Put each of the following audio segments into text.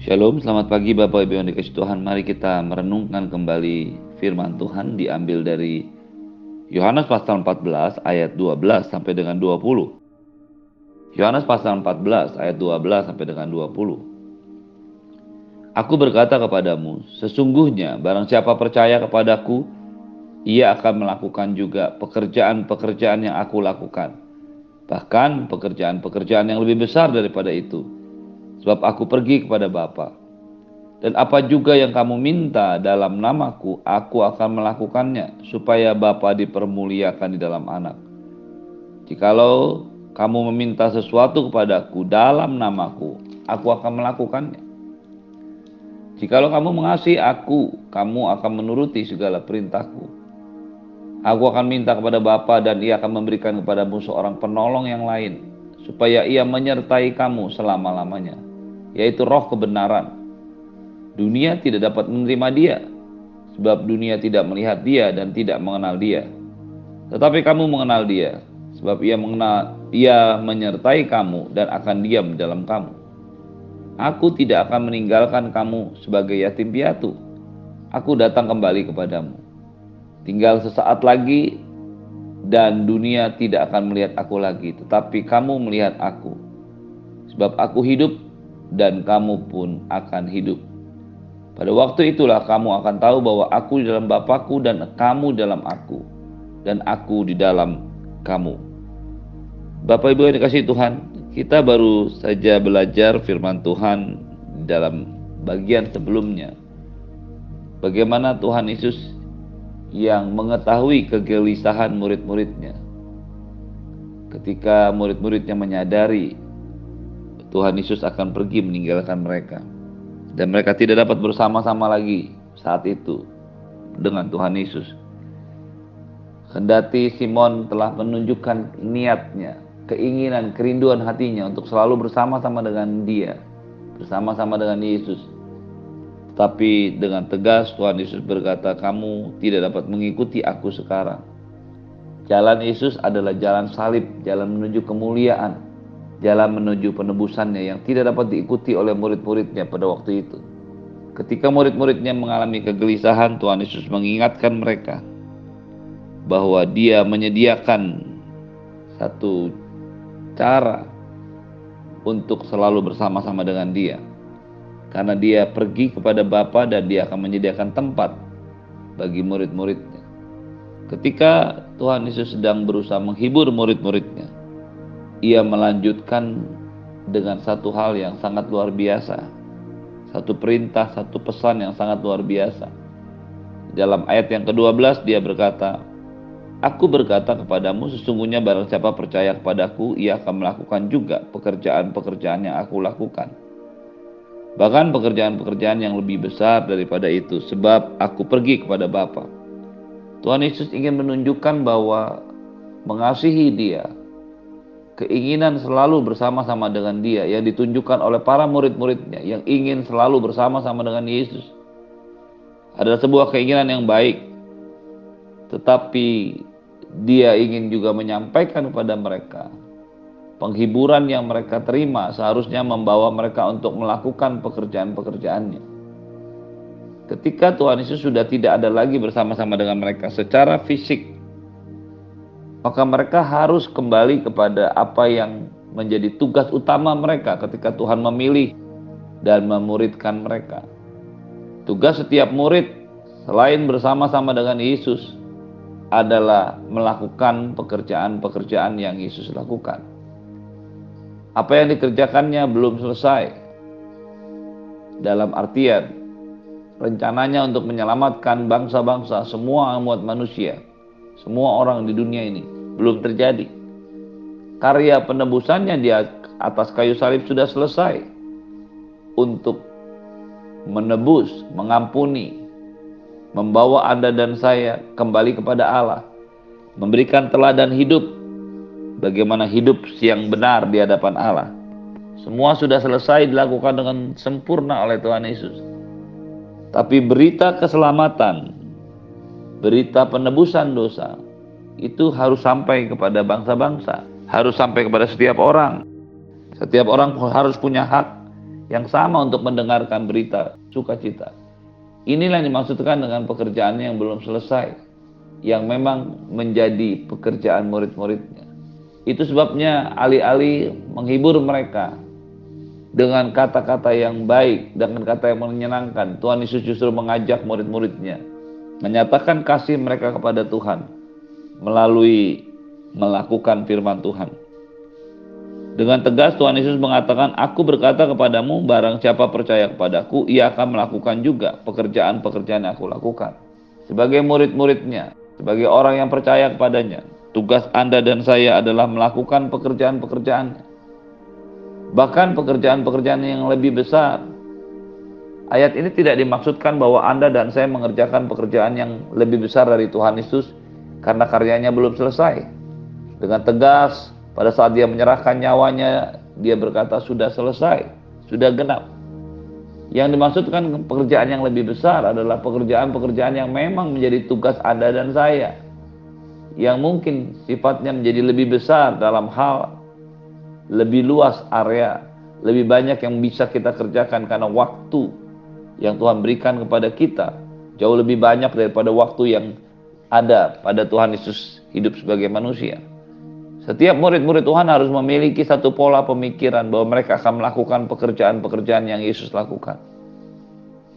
Shalom, selamat pagi Bapak Ibu yang dikasih Tuhan. Mari kita merenungkan kembali firman Tuhan diambil dari Yohanes pasal 14 ayat 12 sampai dengan 20. Yohanes pasal 14 ayat 12 sampai dengan 20. Aku berkata kepadamu, sesungguhnya barang siapa percaya kepadaku, ia akan melakukan juga pekerjaan-pekerjaan yang aku lakukan. Bahkan pekerjaan-pekerjaan yang lebih besar daripada itu Sebab aku pergi kepada Bapa. Dan apa juga yang kamu minta dalam namaku, aku akan melakukannya, supaya Bapa dipermuliakan di dalam anak. Jikalau kamu meminta sesuatu kepadaku dalam namaku, aku akan melakukannya. Jikalau kamu mengasihi aku, kamu akan menuruti segala perintahku. Aku akan minta kepada Bapa dan ia akan memberikan kepadamu seorang penolong yang lain, supaya ia menyertai kamu selama-lamanya yaitu roh kebenaran. Dunia tidak dapat menerima dia, sebab dunia tidak melihat dia dan tidak mengenal dia. Tetapi kamu mengenal dia, sebab ia mengenal ia menyertai kamu dan akan diam dalam kamu. Aku tidak akan meninggalkan kamu sebagai yatim piatu. Aku datang kembali kepadamu. Tinggal sesaat lagi dan dunia tidak akan melihat aku lagi, tetapi kamu melihat aku. Sebab aku hidup dan kamu pun akan hidup. Pada waktu itulah kamu akan tahu bahwa aku di dalam Bapakku dan kamu dalam aku dan aku di dalam kamu. Bapak Ibu yang dikasih Tuhan, kita baru saja belajar firman Tuhan dalam bagian sebelumnya. Bagaimana Tuhan Yesus yang mengetahui kegelisahan murid-muridnya. Ketika murid-muridnya menyadari Tuhan Yesus akan pergi meninggalkan mereka. Dan mereka tidak dapat bersama-sama lagi saat itu dengan Tuhan Yesus. Kendati Simon telah menunjukkan niatnya, keinginan, kerinduan hatinya untuk selalu bersama-sama dengan dia, bersama-sama dengan Yesus. Tapi dengan tegas Tuhan Yesus berkata, kamu tidak dapat mengikuti aku sekarang. Jalan Yesus adalah jalan salib, jalan menuju kemuliaan, jalan menuju penebusannya yang tidak dapat diikuti oleh murid-muridnya pada waktu itu. Ketika murid-muridnya mengalami kegelisahan, Tuhan Yesus mengingatkan mereka bahwa Dia menyediakan satu cara untuk selalu bersama-sama dengan Dia. Karena Dia pergi kepada Bapa dan Dia akan menyediakan tempat bagi murid-muridnya. Ketika Tuhan Yesus sedang berusaha menghibur murid-muridnya, ia melanjutkan dengan satu hal yang sangat luar biasa. Satu perintah, satu pesan yang sangat luar biasa. Dalam ayat yang ke-12 dia berkata, Aku berkata kepadamu sesungguhnya barang siapa percaya kepadaku ia akan melakukan juga pekerjaan-pekerjaan yang aku lakukan. Bahkan pekerjaan-pekerjaan yang lebih besar daripada itu sebab aku pergi kepada Bapa. Tuhan Yesus ingin menunjukkan bahwa mengasihi dia, keinginan selalu bersama-sama dengan dia yang ditunjukkan oleh para murid-muridnya yang ingin selalu bersama-sama dengan Yesus adalah sebuah keinginan yang baik. Tetapi dia ingin juga menyampaikan kepada mereka penghiburan yang mereka terima seharusnya membawa mereka untuk melakukan pekerjaan-pekerjaannya. Ketika Tuhan Yesus sudah tidak ada lagi bersama-sama dengan mereka secara fisik maka mereka harus kembali kepada apa yang menjadi tugas utama mereka ketika Tuhan memilih dan memuridkan mereka. Tugas setiap murid selain bersama-sama dengan Yesus adalah melakukan pekerjaan-pekerjaan yang Yesus lakukan. Apa yang dikerjakannya belum selesai. Dalam artian rencananya untuk menyelamatkan bangsa-bangsa semua umat manusia semua orang di dunia ini belum terjadi. Karya penebusannya di atas kayu salib sudah selesai untuk menebus, mengampuni, membawa Anda dan saya kembali kepada Allah, memberikan teladan hidup, bagaimana hidup yang benar di hadapan Allah. Semua sudah selesai dilakukan dengan sempurna oleh Tuhan Yesus. Tapi berita keselamatan berita penebusan dosa itu harus sampai kepada bangsa-bangsa, harus sampai kepada setiap orang. Setiap orang harus punya hak yang sama untuk mendengarkan berita sukacita. Inilah yang dimaksudkan dengan pekerjaan yang belum selesai, yang memang menjadi pekerjaan murid-muridnya. Itu sebabnya alih-alih menghibur mereka dengan kata-kata yang baik, dengan kata yang menyenangkan, Tuhan Yesus justru mengajak murid-muridnya menyatakan kasih mereka kepada Tuhan melalui melakukan firman Tuhan. Dengan tegas Tuhan Yesus mengatakan, Aku berkata kepadamu, barang siapa percaya kepadaku, ia akan melakukan juga pekerjaan-pekerjaan yang aku lakukan. Sebagai murid-muridnya, sebagai orang yang percaya kepadanya, tugas Anda dan saya adalah melakukan pekerjaan-pekerjaan. Bahkan pekerjaan-pekerjaan yang lebih besar. Ayat ini tidak dimaksudkan bahwa Anda dan saya mengerjakan pekerjaan yang lebih besar dari Tuhan Yesus karena karyanya belum selesai. Dengan tegas, pada saat dia menyerahkan nyawanya, dia berkata sudah selesai, sudah genap. Yang dimaksudkan pekerjaan yang lebih besar adalah pekerjaan-pekerjaan yang memang menjadi tugas Anda dan saya. Yang mungkin sifatnya menjadi lebih besar dalam hal lebih luas area, lebih banyak yang bisa kita kerjakan karena waktu yang Tuhan berikan kepada kita jauh lebih banyak daripada waktu yang ada pada Tuhan Yesus hidup sebagai manusia. Setiap murid-murid Tuhan harus memiliki satu pola pemikiran bahwa mereka akan melakukan pekerjaan-pekerjaan yang Yesus lakukan.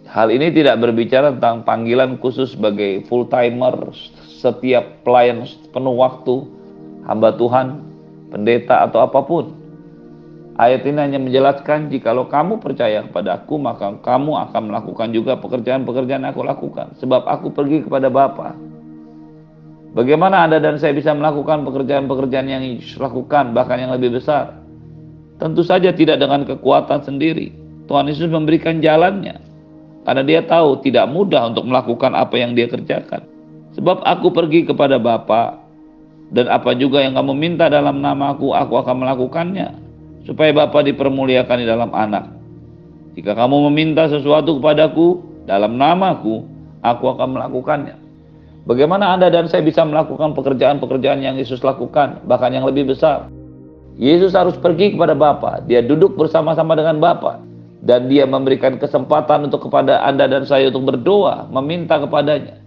Hal ini tidak berbicara tentang panggilan khusus sebagai full timer, setiap pelayan penuh waktu, hamba Tuhan, pendeta atau apa pun. Ayat ini hanya menjelaskan jikalau kamu percaya kepada aku maka kamu akan melakukan juga pekerjaan-pekerjaan aku lakukan. Sebab aku pergi kepada Bapa Bagaimana Anda dan saya bisa melakukan pekerjaan-pekerjaan yang Yesus lakukan, bahkan yang lebih besar? Tentu saja tidak dengan kekuatan sendiri. Tuhan Yesus memberikan jalannya. Karena dia tahu tidak mudah untuk melakukan apa yang dia kerjakan. Sebab aku pergi kepada Bapa dan apa juga yang kamu minta dalam namaku, aku akan melakukannya. Supaya Bapa dipermuliakan di dalam anak. Jika kamu meminta sesuatu kepadaku dalam namaku, aku akan melakukannya. Bagaimana Anda dan saya bisa melakukan pekerjaan-pekerjaan yang Yesus lakukan, bahkan yang lebih besar? Yesus harus pergi kepada Bapa. Dia duduk bersama-sama dengan Bapa dan dia memberikan kesempatan untuk kepada Anda dan saya untuk berdoa, meminta kepadanya.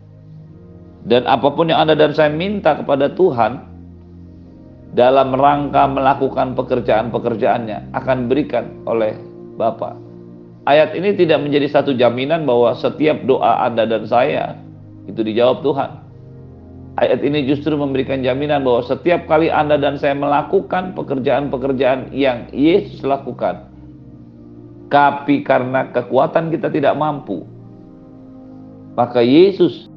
Dan apa pun yang Anda dan saya minta kepada Tuhan dalam rangka melakukan pekerjaan-pekerjaannya akan diberikan oleh Bapa. Ayat ini tidak menjadi satu jaminan bahwa setiap doa Anda dan saya itu dijawab Tuhan. Ayat ini justru memberikan jaminan bahwa setiap kali Anda dan saya melakukan pekerjaan-pekerjaan yang Yesus lakukan, tapi karena kekuatan kita tidak mampu, maka Yesus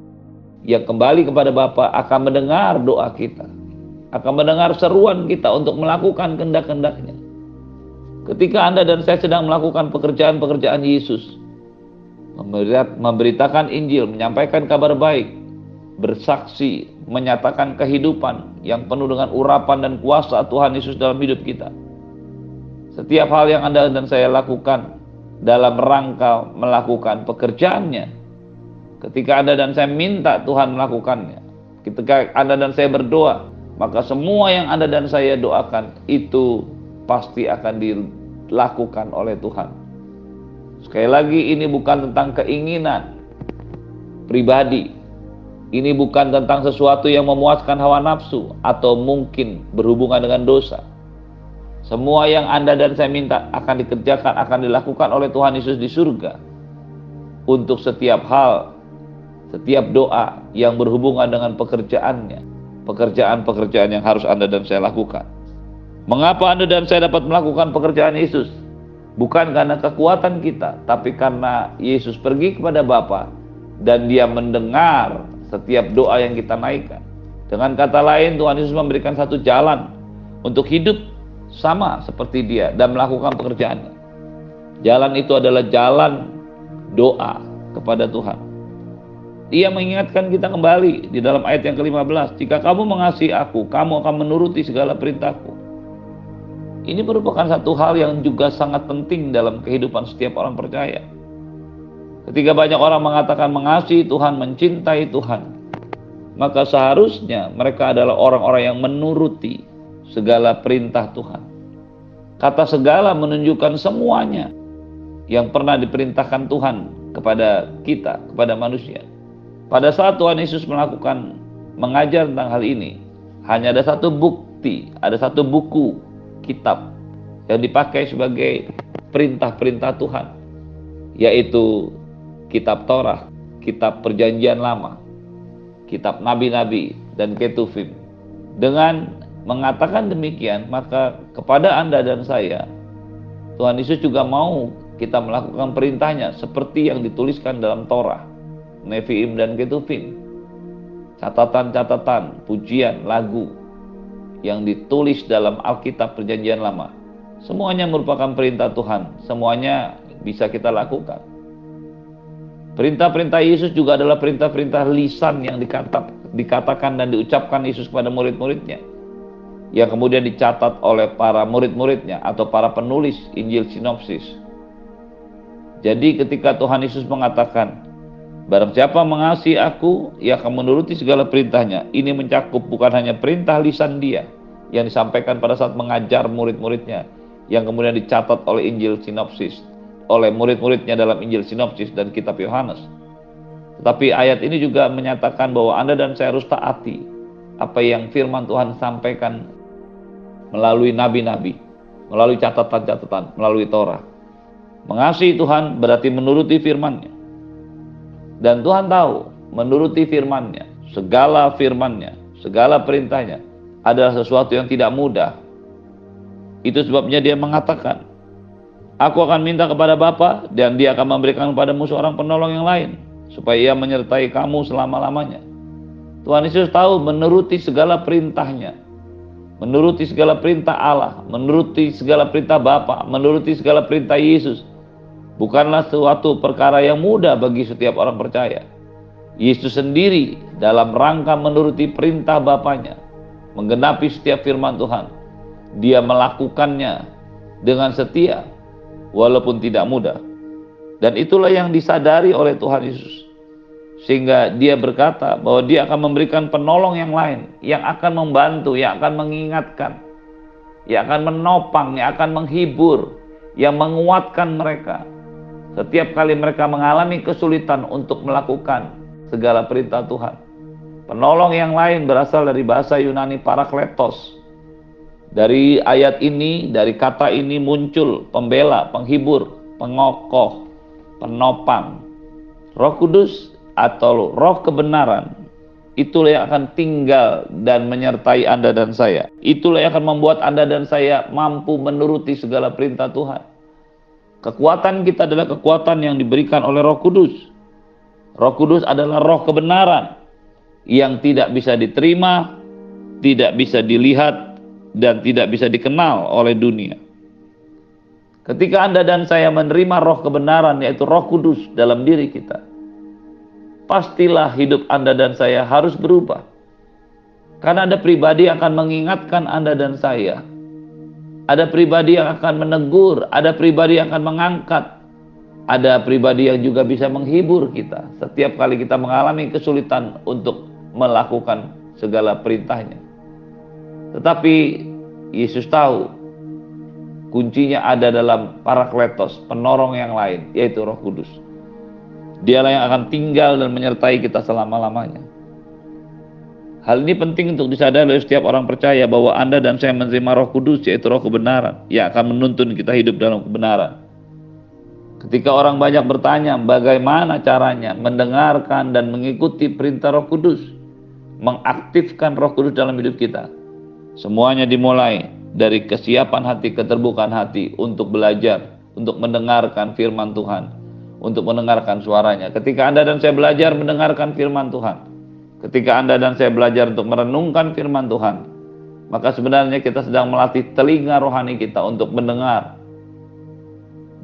yang kembali kepada Bapa akan mendengar doa kita, akan mendengar seruan kita untuk melakukan kehendak-kehendaknya. Ketika Anda dan saya sedang melakukan pekerjaan-pekerjaan Yesus, memberitakan Injil, menyampaikan kabar baik, bersaksi, menyatakan kehidupan yang penuh dengan urapan dan kuasa Tuhan Yesus dalam hidup kita. Setiap hal yang Anda dan saya lakukan dalam rangka melakukan pekerjaannya, ketika Anda dan saya minta Tuhan melakukannya, ketika Anda dan saya berdoa, maka semua yang Anda dan saya doakan itu pasti akan dilakukan oleh Tuhan. Sekali lagi ini bukan tentang keinginan pribadi. Ini bukan tentang sesuatu yang memuaskan hawa nafsu atau mungkin berhubungan dengan dosa. Semua yang Anda dan saya minta akan dikerjakan, akan dilakukan oleh Tuhan Yesus di surga. Untuk setiap hal, setiap doa yang berhubungan dengan pekerjaannya. Pekerjaan-pekerjaan yang harus Anda dan saya lakukan. Mengapa Anda dan saya dapat melakukan pekerjaan Yesus? Bukan karena kekuatan kita, tapi karena Yesus pergi kepada Bapa dan dia mendengar setiap doa yang kita naikkan. Dengan kata lain, Tuhan Yesus memberikan satu jalan untuk hidup sama seperti dia dan melakukan pekerjaannya. Jalan itu adalah jalan doa kepada Tuhan. Dia mengingatkan kita kembali di dalam ayat yang ke-15. Jika kamu mengasihi aku, kamu akan menuruti segala perintahku. Ini merupakan satu hal yang juga sangat penting dalam kehidupan setiap orang percaya. Ketika banyak orang mengatakan mengasihi Tuhan, mencintai Tuhan, maka seharusnya mereka adalah orang-orang yang menuruti segala perintah Tuhan. Kata segala menunjukkan semuanya. yang pernah diperintahkan Tuhan kepada kita, kepada manusia. Pada saat Tuhan Yesus melakukan mengajar tentang hal ini, hanya ada satu bukti, ada satu buku kitab yang dipakai sebagai perintah-perintah Tuhan, yaitu kitab Torah, kitab Perjanjian Lama, kitab Nabi-Nabi, dan Ketuvim. Dengan mengatakan demikian, maka kepada Anda dan saya, Tuhan Yesus juga mau kita melakukan perintahnya seperti yang dituliskan dalam Torah, Nevi'im dan Ketuvim. Catatan-catatan, pujian, lagu yang ditulis dalam Alkitab Perjanjian Lama. Semuanya merupakan perintah Tuhan, semuanya bisa kita lakukan. Perintah-perintah Yesus juga adalah perintah-perintah lisan yang dikatakan dan diucapkan Yesus kepada murid-muridnya. Yang kemudian dicatat oleh para murid-muridnya atau para penulis Injil sinopsis. Jadi ketika Tuhan Yesus mengatakan, Barang siapa mengasihi aku, ia akan menuruti segala perintahnya. Ini mencakup bukan hanya perintah lisan dia yang disampaikan pada saat mengajar murid-muridnya, yang kemudian dicatat oleh Injil sinopsis, oleh murid-muridnya dalam Injil sinopsis dan kitab Yohanes. Tetapi ayat ini juga menyatakan bahwa Anda dan saya harus taati apa yang firman Tuhan sampaikan melalui nabi-nabi, melalui catatan-catatan, melalui Torah. Mengasihi Tuhan berarti menuruti firman-Nya. Dan Tuhan tahu menuruti firman-Nya, segala firman-Nya, segala perintahnya adalah sesuatu yang tidak mudah. Itu sebabnya dia mengatakan, Aku akan minta kepada Bapa dan dia akan memberikan kepadamu seorang penolong yang lain supaya ia menyertai kamu selama-lamanya. Tuhan Yesus tahu menuruti segala perintahnya, menuruti segala perintah Allah, menuruti segala perintah Bapa, menuruti segala perintah Yesus, bukanlah suatu perkara yang mudah bagi setiap orang percaya. Yesus sendiri dalam rangka menuruti perintah Bapaknya, menggenapi setiap firman Tuhan. Dia melakukannya dengan setia, walaupun tidak mudah. Dan itulah yang disadari oleh Tuhan Yesus. Sehingga dia berkata bahwa dia akan memberikan penolong yang lain, yang akan membantu, yang akan mengingatkan, yang akan menopang, yang akan menghibur, yang menguatkan mereka setiap kali mereka mengalami kesulitan untuk melakukan segala perintah Tuhan. Penolong yang lain berasal dari bahasa Yunani parakletos. Dari ayat ini, dari kata ini muncul pembela, penghibur, pengokoh, penopang. Roh Kudus atau roh kebenaran itulah yang akan tinggal dan menyertai Anda dan saya. Itulah yang akan membuat Anda dan saya mampu menuruti segala perintah Tuhan. Kekuatan kita adalah kekuatan yang diberikan oleh Roh Kudus. Roh Kudus adalah roh kebenaran yang tidak bisa diterima, tidak bisa dilihat, dan tidak bisa dikenal oleh dunia. Ketika Anda dan saya menerima roh kebenaran, yaitu Roh Kudus dalam diri kita, pastilah hidup Anda dan saya harus berubah. Karena ada pribadi yang akan mengingatkan Anda dan saya ada pribadi yang akan menegur, ada pribadi yang akan mengangkat, ada pribadi yang juga bisa menghibur kita setiap kali kita mengalami kesulitan untuk melakukan segala perintahnya. Tetapi Yesus tahu kuncinya ada dalam parakletos, penorong yang lain, yaitu roh kudus. Dialah yang akan tinggal dan menyertai kita selama-lamanya. Hal ini penting untuk disadari oleh setiap orang percaya bahwa Anda dan saya menerima roh kudus yaitu roh kebenaran yang akan menuntun kita hidup dalam kebenaran. Ketika orang banyak bertanya bagaimana caranya mendengarkan dan mengikuti perintah roh kudus, mengaktifkan roh kudus dalam hidup kita. Semuanya dimulai dari kesiapan hati, keterbukaan hati untuk belajar, untuk mendengarkan firman Tuhan, untuk mendengarkan suaranya. Ketika Anda dan saya belajar mendengarkan firman Tuhan, Ketika Anda dan saya belajar untuk merenungkan firman Tuhan, maka sebenarnya kita sedang melatih telinga rohani kita untuk mendengar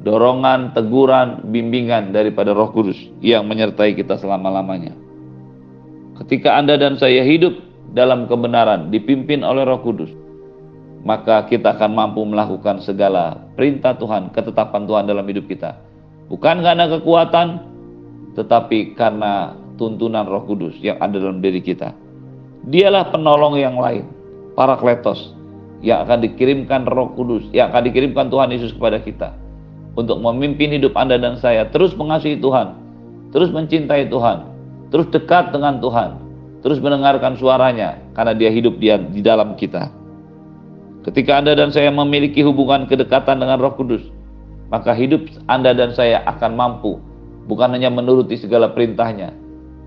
dorongan, teguran, bimbingan daripada Roh Kudus yang menyertai kita selama-lamanya. Ketika Anda dan saya hidup dalam kebenaran, dipimpin oleh Roh Kudus, maka kita akan mampu melakukan segala perintah Tuhan, ketetapan Tuhan dalam hidup kita. Bukan karena kekuatan, tetapi karena tuntunan Roh Kudus yang ada dalam diri kita. Dialah penolong yang lain, Parakletos, yang akan dikirimkan Roh Kudus, yang akan dikirimkan Tuhan Yesus kepada kita untuk memimpin hidup Anda dan saya terus mengasihi Tuhan, terus mencintai Tuhan, terus dekat dengan Tuhan, terus mendengarkan suaranya karena dia hidup di, di dalam kita. Ketika Anda dan saya memiliki hubungan kedekatan dengan Roh Kudus, maka hidup Anda dan saya akan mampu bukan hanya menuruti segala perintahnya,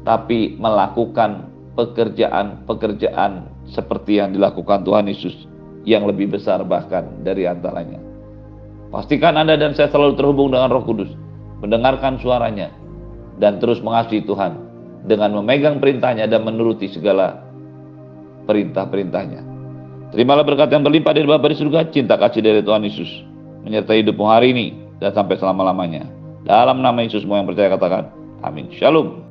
tapi melakukan pekerjaan-pekerjaan seperti yang dilakukan Tuhan Yesus yang lebih besar bahkan dari antaranya. Pastikan Anda dan saya selalu terhubung dengan Roh Kudus, mendengarkan suaranya, dan terus mengasihi Tuhan dengan memegang perintahnya dan menuruti segala perintah-perintahnya. Terimalah berkat yang berlimpah dari Bapa di surga, cinta kasih dari Tuhan Yesus, menyertai hidupmu hari ini dan sampai selama-lamanya. Dalam nama Yesus semua yang percaya katakan, amin. Shalom.